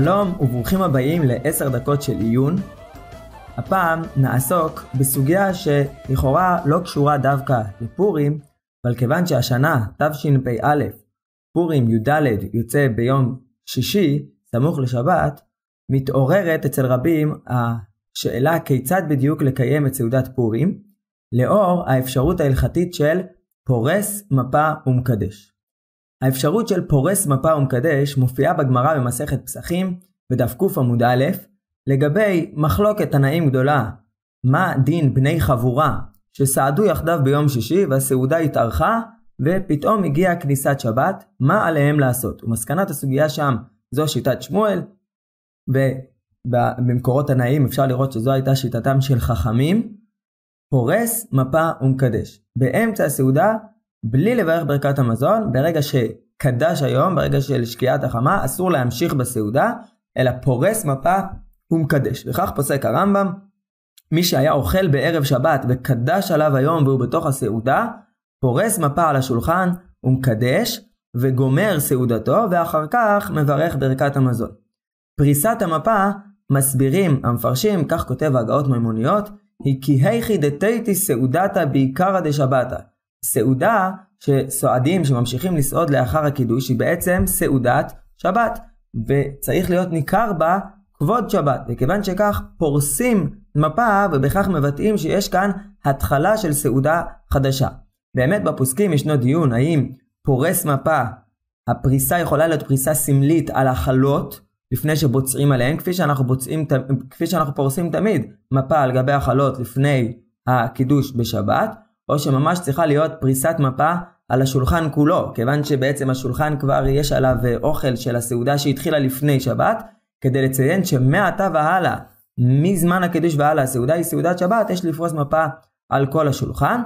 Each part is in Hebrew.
שלום וברוכים הבאים לעשר דקות של עיון. הפעם נעסוק בסוגיה שלכאורה לא קשורה דווקא לפורים, אבל כיוון שהשנה, תשפ"א, פורים י"ד יוצא ביום שישי, סמוך לשבת, מתעוררת אצל רבים השאלה כיצד בדיוק לקיים את סעודת פורים, לאור האפשרות ההלכתית של פורס מפה ומקדש. האפשרות של פורס מפה ומקדש מופיעה בגמרא במסכת פסחים, בדף ק עמוד א', לגבי מחלוקת תנאים גדולה, מה דין בני חבורה שסעדו יחדיו ביום שישי והסעודה התארכה ופתאום הגיעה כניסת שבת, מה עליהם לעשות? ומסקנת הסוגיה שם זו שיטת שמואל, ובמקורות תנאים אפשר לראות שזו הייתה שיטתם של חכמים, פורס מפה ומקדש. באמצע הסעודה בלי לברך ברכת המזון, ברגע שקדש היום, ברגע של שקיעת החמה, אסור להמשיך בסעודה, אלא פורס מפה ומקדש. וכך פוסק הרמב"ם, מי שהיה אוכל בערב שבת וקדש עליו היום והוא בתוך הסעודה, פורס מפה על השולחן ומקדש, וגומר סעודתו, ואחר כך מברך ברכת המזון. פריסת המפה מסבירים המפרשים, כך כותב ההגאות מימוניות, היא כי היכי דתיתי סעודתא בעיקרא דשבתא. סעודה שסועדים, שממשיכים לסעוד לאחר הקידוש, היא בעצם סעודת שבת, וצריך להיות ניכר בה כבוד שבת, וכיוון שכך פורסים מפה ובכך מבטאים שיש כאן התחלה של סעודה חדשה. באמת בפוסקים ישנו דיון האם פורס מפה, הפריסה יכולה להיות פריסה סמלית על החלות לפני שבוצעים עליהן, כפי שאנחנו, בוצעים, כפי שאנחנו פורסים תמיד מפה על גבי החלות לפני הקידוש בשבת, או שממש צריכה להיות פריסת מפה על השולחן כולו, כיוון שבעצם השולחן כבר יש עליו אוכל של הסעודה שהתחילה לפני שבת, כדי לציין שמעתה והלאה, מזמן הקידוש והלאה, הסעודה היא סעודת שבת, יש לפרוס מפה על כל השולחן.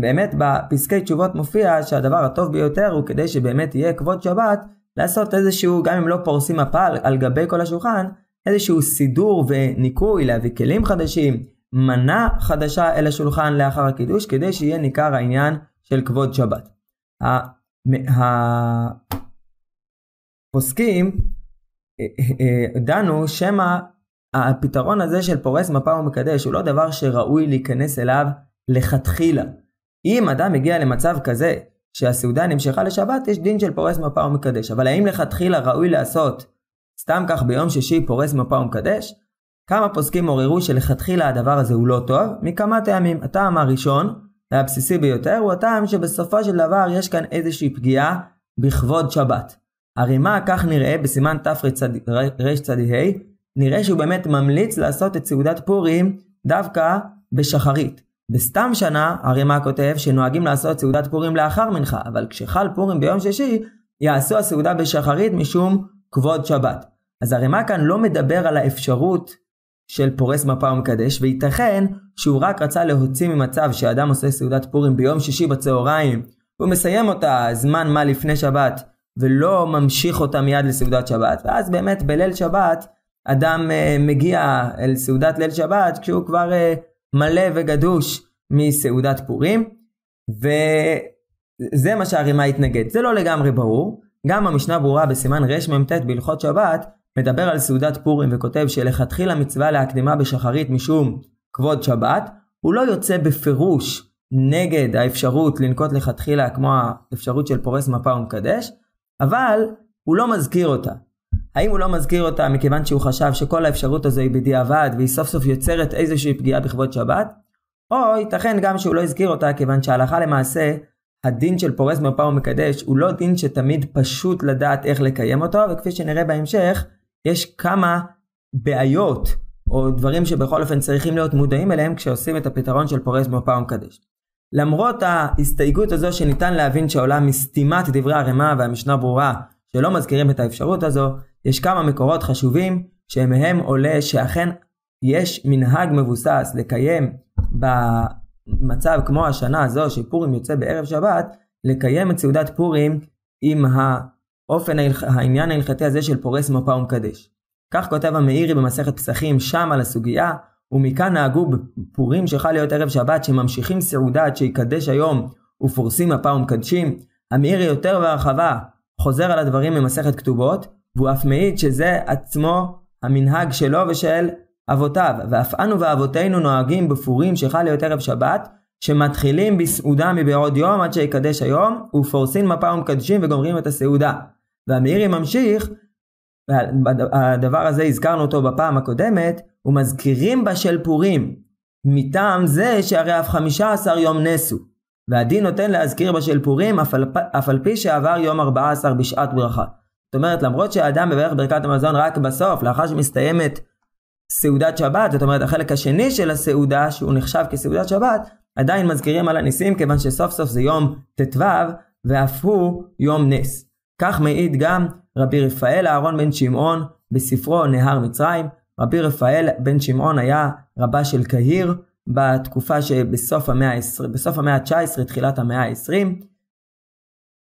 באמת בפסקי תשובות מופיע שהדבר הטוב ביותר הוא כדי שבאמת יהיה כבוד שבת, לעשות איזשהו, גם אם לא פורסים מפה על, על גבי כל השולחן, איזשהו סידור וניקוי, להביא כלים חדשים, מנה חדשה אל השולחן לאחר הקידוש, כדי שיהיה ניכר העניין של כבוד שבת. הפוסקים אה, אה, דנו שמא הפתרון הזה של פורס מפה ומקדש הוא לא דבר שראוי להיכנס אליו לכתחילה. אם אדם מגיע למצב כזה שהסעודה נמשכה לשבת, יש דין של פורס מפה ומקדש. אבל האם לכתחילה ראוי לעשות סתם כך ביום שישי פורס מפה ומקדש? כמה פוסקים עוררו שלכתחילה הדבר הזה הוא לא טוב, מכמה טעמים. הטעם הראשון, והבסיסי ביותר, הוא הטעם שבסופו של דבר יש כאן איזושהי פגיעה בכבוד שבת. הרי מה כך נראה בסימן תרצ"ה, נראה שהוא באמת ממליץ לעשות את סעודת פורים דווקא בשחרית. בסתם שנה, הרי מה כותב? שנוהגים לעשות סעודת פורים לאחר מנחה, אבל כשחל פורים ביום שישי, יעשו הסעודה בשחרית משום כבוד שבת. אז הרמ"א כאן לא מדבר על האפשרות של פורס מפה ומקדש, וייתכן שהוא רק רצה להוציא ממצב שאדם עושה סעודת פורים ביום שישי בצהריים, והוא מסיים אותה זמן מה לפני שבת, ולא ממשיך אותה מיד לסעודת שבת, ואז באמת בליל שבת אדם uh, מגיע אל סעודת ליל שבת כשהוא כבר uh, מלא וגדוש מסעודת פורים, וזה מה שהרימה התנגד. זה לא לגמרי ברור, גם המשנה ברורה בסימן רמ"ט בהלכות שבת, מדבר על סעודת פורים וכותב שלכתחילה מצווה להקדימה בשחרית משום כבוד שבת, הוא לא יוצא בפירוש נגד האפשרות לנקוט לכתחילה כמו האפשרות של פורס מפה ומקדש, אבל הוא לא מזכיר אותה. האם הוא לא מזכיר אותה מכיוון שהוא חשב שכל האפשרות הזו היא בדיעבד והיא סוף סוף יוצרת איזושהי פגיעה בכבוד שבת? או ייתכן גם שהוא לא הזכיר אותה כיוון שהלכה למעשה הדין של פורס מפה ומקדש הוא לא דין שתמיד פשוט לדעת איך לקיים אותו וכפי שנראה בהמשך יש כמה בעיות או דברים שבכל אופן צריכים להיות מודעים אליהם כשעושים את הפתרון של פורס מפה ומקדש. למרות ההסתייגות הזו שניתן להבין שעולה מסתימת דברי הרמ"א והמשנה ברורה שלא מזכירים את האפשרות הזו, יש כמה מקורות חשובים שמהם עולה שאכן יש מנהג מבוסס לקיים במצב כמו השנה הזו שפורים יוצא בערב שבת, לקיים את סעודת פורים עם האופן, העניין ההלכתי הזה של פורס מפה ומקדש. כך כותב המאירי במסכת פסחים שם על הסוגיה, ומכאן נהגו בפורים שחל להיות ערב שבת שממשיכים סעודה עד שיקדש היום ופורסים מפה ומקדשים. המאירי יותר בהרחבה חוזר על הדברים ממסכת כתובות, והוא אף מעיד שזה עצמו המנהג שלו ושל אבותיו. ואף אנו ואבותינו נוהגים בפורים שחל להיות ערב שבת, שמתחילים בסעודה מבעוד יום עד שיקדש היום, ופורסים מפה ומקדשים וגומרים את הסעודה. והמאירי ממשיך, הדבר הזה הזכרנו אותו בפעם הקודמת, ומזכירים בה של פורים, מטעם זה שהרי אף חמישה עשר יום נסו. והדין נותן להזכיר בה של פורים אף על, אף על פי שעבר יום ארבע עשר בשעת ברכה. זאת אומרת, למרות שהאדם מברך ברכת המזון רק בסוף, לאחר שמסתיימת סעודת שבת, זאת אומרת החלק השני של הסעודה, שהוא נחשב כסעודת שבת, עדיין מזכירים על הניסים, כיוון שסוף סוף זה יום ט"ו, ואף הוא יום נס. כך מעיד גם רבי רפאל אהרון בן שמעון בספרו נהר מצרים. רבי רפאל בן שמעון היה רבה של קהיר בתקופה שבסוף המאה ה-19, בסוף המאה ה-19, תחילת המאה ה-20.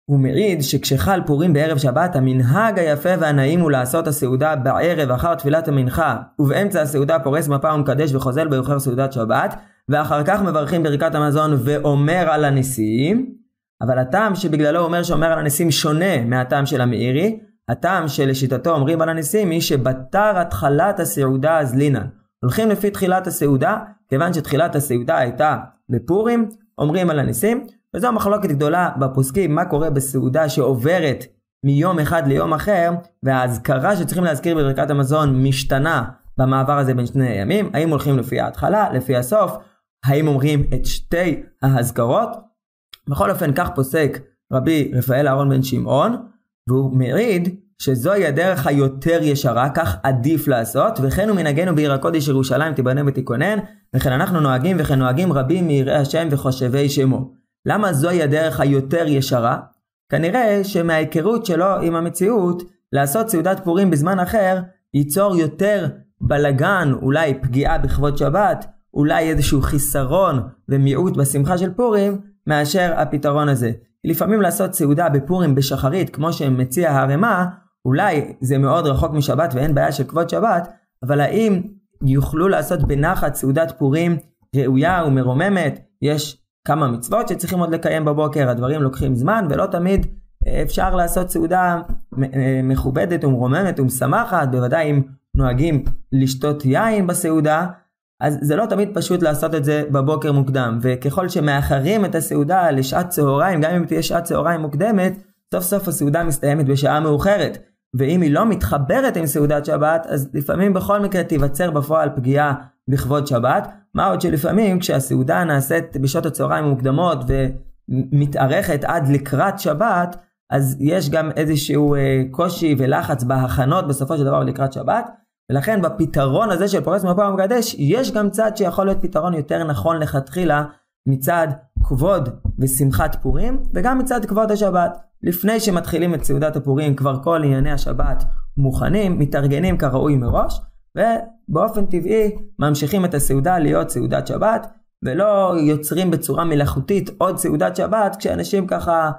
הוא מעיד שכשחל פורים בערב שבת, המנהג היפה והנעים הוא לעשות הסעודה בערב אחר תפילת המנחה, ובאמצע הסעודה פורס מפה ומקדש וחוזל ביוחר סעודת שבת, ואחר כך מברכים ברכת המזון ואומר על הניסים, אבל הטעם שבגללו אומר שאומר על הניסים שונה מהטעם של המאירי, הטעם שלשיטתו אומרים על הניסים היא שבתר התחלת הסעודה אז לינן. הולכים לפי תחילת הסעודה, כיוון שתחילת הסעודה הייתה בפורים, אומרים על הניסים, וזו מחלוקת גדולה בפוסקים, מה קורה בסעודה שעוברת מיום אחד ליום אחר, והאזכרה שצריכים להזכיר בברכת המזון משתנה במעבר הזה בין שני הימים, האם הולכים לפי ההתחלה, לפי הסוף, האם אומרים את שתי ההזכרות, בכל אופן כך פוסק רבי רפאל אהרון בן שמעון, והוא מעיד שזוהי הדרך היותר ישרה, כך עדיף לעשות, וכן הוא מנהגנו בעיר הקודש ירושלים תיבנה ותיכונן, וכן אנחנו נוהגים וכן נוהגים רבים מיראי השם וחושבי שמו. למה זוהי הדרך היותר ישרה? כנראה שמההיכרות שלו עם המציאות, לעשות סעודת פורים בזמן אחר, ייצור יותר בלגן, אולי פגיעה בכבוד שבת, אולי איזשהו חיסרון ומיעוט בשמחה של פורים, מאשר הפתרון הזה. לפעמים לעשות סעודה בפורים בשחרית, כמו שמציע הרמ"א, אולי זה מאוד רחוק משבת ואין בעיה של כבוד שבת, אבל האם יוכלו לעשות בנחת סעודת פורים ראויה ומרוממת? יש כמה מצוות שצריכים עוד לקיים בבוקר, הדברים לוקחים זמן ולא תמיד אפשר לעשות סעודה מכובדת ומרוממת ומשמחת, בוודאי אם נוהגים לשתות יין בסעודה, אז זה לא תמיד פשוט לעשות את זה בבוקר מוקדם, וככל שמאחרים את הסעודה לשעת צהריים, גם אם תהיה שעת צהריים מוקדמת, סוף סוף הסעודה מסתיימת בשעה מאוחרת. ואם היא לא מתחברת עם סעודת שבת, אז לפעמים בכל מקרה תיווצר בפועל פגיעה בכבוד שבת. מה עוד שלפעמים כשהסעודה נעשית בשעות הצהריים המוקדמות ומתארכת עד לקראת שבת, אז יש גם איזשהו אה, קושי ולחץ בהכנות בסופו של דבר לקראת שבת. ולכן בפתרון הזה של פורס מפה ומקדש, יש גם צד שיכול להיות פתרון יותר נכון לכתחילה מצד כבוד ושמחת פורים, וגם מצד כבוד השבת. לפני שמתחילים את סעודת הפורים, כבר כל ענייני השבת מוכנים, מתארגנים כראוי מראש, ובאופן טבעי ממשיכים את הסעודה להיות סעודת שבת, ולא יוצרים בצורה מלאכותית עוד סעודת שבת, כשאנשים ככה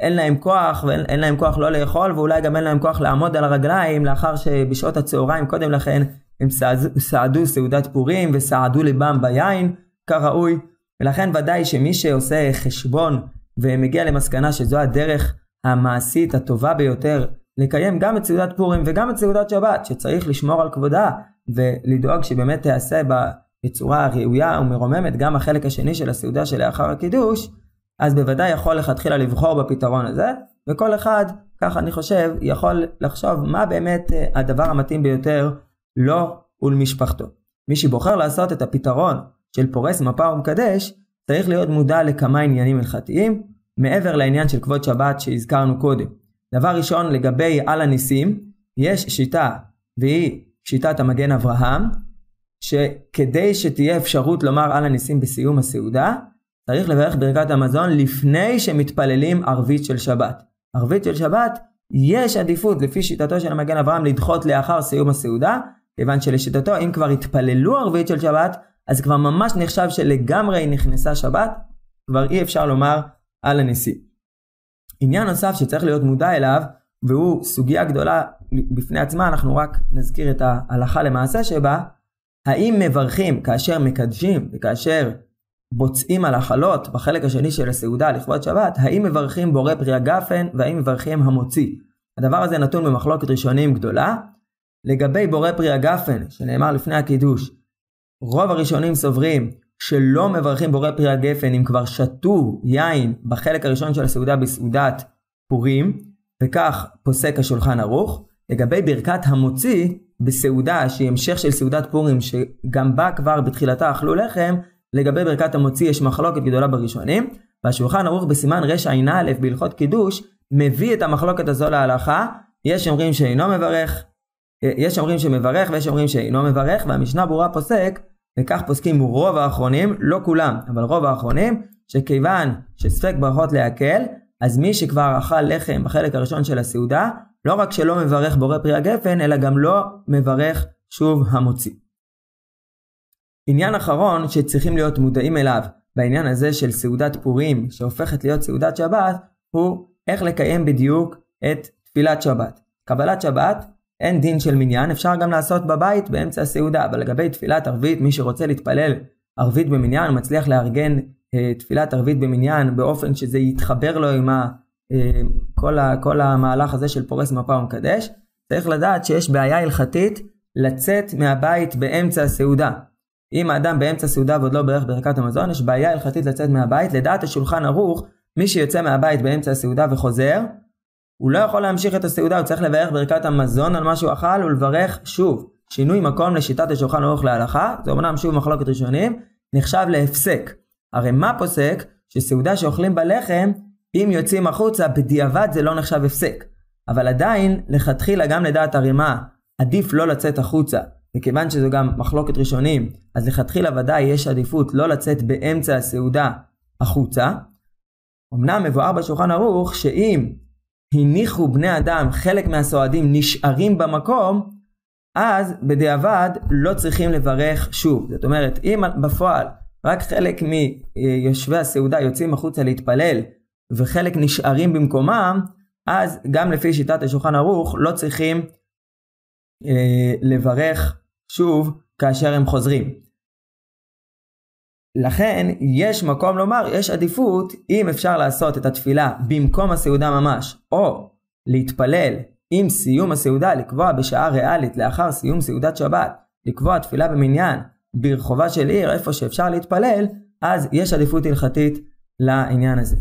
אין להם כוח, ואין להם כוח לא לאכול, ואולי גם אין להם כוח לעמוד על הרגליים, לאחר שבשעות הצהריים קודם לכן הם סעדו סעודת פורים וסעדו ליבם ביין, כראוי. ולכן ודאי שמי שעושה חשבון ומגיע למסקנה שזו הדרך המעשית הטובה ביותר לקיים גם את סעודת פורים וגם את סעודת שבת, שצריך לשמור על כבודה ולדאוג שבאמת תיעשה בצורה ראויה ומרוממת גם החלק השני של הסעודה שלאחר הקידוש, אז בוודאי יכול לכתחילה לבחור בפתרון הזה, וכל אחד, ככה אני חושב, יכול לחשוב מה באמת אה, הדבר המתאים ביותר לו ולמשפחתו. מי שבוחר לעשות את הפתרון של פורס מפה ומקדש, צריך להיות מודע לכמה עניינים הלכתיים, מעבר לעניין של כבוד שבת שהזכרנו קודם. דבר ראשון, לגבי על הניסים, יש שיטה, והיא שיטת המגן אברהם, שכדי שתהיה אפשרות לומר על הניסים בסיום הסעודה, צריך לברך ברכת המזון לפני שמתפללים ערבית של שבת. ערבית של שבת, יש עדיפות לפי שיטתו של המגן אברהם לדחות לאחר סיום הסעודה, כיוון שלשיטתו אם כבר התפללו ערבית של שבת, אז כבר ממש נחשב שלגמרי נכנסה שבת, כבר אי אפשר לומר על הנשיא. עניין נוסף שצריך להיות מודע אליו, והוא סוגיה גדולה בפני עצמה, אנחנו רק נזכיר את ההלכה למעשה שבה, האם מברכים כאשר מקדשים וכאשר בוצעים על החלות בחלק השני של הסעודה לכבוד שבת, האם מברכים בורא פרי הגפן והאם מברכים המוציא. הדבר הזה נתון במחלוקת ראשונים גדולה. לגבי בורא פרי הגפן, שנאמר לפני הקידוש, רוב הראשונים סוברים שלא מברכים בורא פרי הגפן אם כבר שתו יין בחלק הראשון של הסעודה בסעודת פורים, וכך פוסק השולחן ערוך. לגבי ברכת המוציא בסעודה שהיא המשך של סעודת פורים שגם בה כבר בתחילתה אכלו לחם, לגבי ברכת המוציא יש מחלוקת גדולה בראשונים, והשולחן ערוך בסימן רע"א בהלכות קידוש מביא את המחלוקת הזו להלכה, יש אומרים שאינו מברך, יש אומרים שמברך ויש אומרים שאינו מברך, והמשנה ברורה פוסק, וכך פוסקים רוב האחרונים, לא כולם, אבל רוב האחרונים, שכיוון שספק ברכות להקל, אז מי שכבר אכל לחם בחלק הראשון של הסעודה, לא רק שלא מברך בורא פרי הגפן, אלא גם לא מברך שוב המוציא. עניין אחרון שצריכים להיות מודעים אליו בעניין הזה של סעודת פורים שהופכת להיות סעודת שבת, הוא איך לקיים בדיוק את תפילת שבת. קבלת שבת אין דין של מניין, אפשר גם לעשות בבית באמצע הסעודה, אבל לגבי תפילת ערבית, מי שרוצה להתפלל ערבית במניין, מצליח לארגן אה, תפילת ערבית במניין באופן שזה יתחבר לו עם ה, אה, כל, ה, כל המהלך הזה של פורס מפה ומקדש, צריך לדעת שיש בעיה הלכתית לצאת מהבית באמצע הסעודה. אם האדם באמצע הסעודה ועוד לא ברך ברכת המזון, יש בעיה הלכתית לצאת מהבית. לדעת השולחן ערוך, מי שיוצא מהבית באמצע הסעודה וחוזר, הוא לא יכול להמשיך את הסעודה, הוא צריך לברך ברכת המזון על מה שהוא אכל ולברך שוב. שינוי מקום לשיטת השולחן ערוך להלכה, זה אמנם שוב מחלוקת ראשונים, נחשב להפסק. הרי מה פוסק? שסעודה שאוכלים בלחם, אם יוצאים החוצה, בדיעבד זה לא נחשב הפסק. אבל עדיין, לכתחילה גם לדעת הרימה, עדיף לא לצאת החוצה. וכיוון שזו גם מחלוקת ראשונים, אז לכתחילה ודאי יש עדיפות לא לצאת באמצע הסעודה החוצה. אמנם מבואר בשולחן ערוך שאם הניחו בני אדם, חלק מהסועדים נשארים במקום, אז בדיעבד לא צריכים לברך שוב. זאת אומרת, אם בפועל רק חלק מיושבי הסעודה יוצאים החוצה להתפלל וחלק נשארים במקומם, אז גם לפי שיטת השולחן ערוך לא צריכים לברך שוב כאשר הם חוזרים. לכן יש מקום לומר, יש עדיפות אם אפשר לעשות את התפילה במקום הסעודה ממש, או להתפלל עם סיום הסעודה, לקבוע בשעה ריאלית לאחר סיום סעודת שבת, לקבוע תפילה במניין ברחובה של עיר, איפה שאפשר להתפלל, אז יש עדיפות הלכתית לעניין הזה.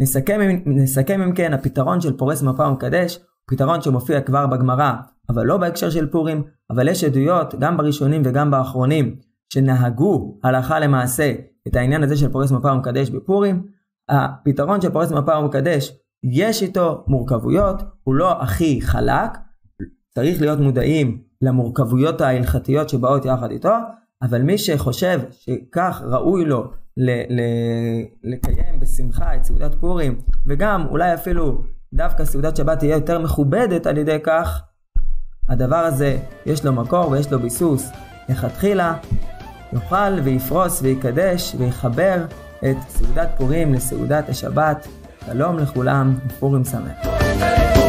נסכם, נסכם אם כן, הפתרון של פורס מפה ומקדש, פתרון שמופיע כבר בגמרא, אבל לא בהקשר של פורים, אבל יש עדויות, גם בראשונים וגם באחרונים, שנהגו הלכה למעשה את העניין הזה של פורס מפה ומקדש בפורים. הפתרון של פורס מפה ומקדש, יש איתו מורכבויות, הוא לא הכי חלק, צריך להיות מודעים למורכבויות ההלכתיות שבאות יחד איתו, אבל מי שחושב שכך ראוי לו ל- ל- לקיים בשמחה את סעודת פורים, וגם אולי אפילו דווקא סעודת שבת תהיה יותר מכובדת על ידי כך, הדבר הזה יש לו מקור ויש לו ביסוס. לכתחילה יאכל ויפרוס ויקדש ויחבר את סעודת פורים לסעודת השבת. שלום לכולם, פורים שמח.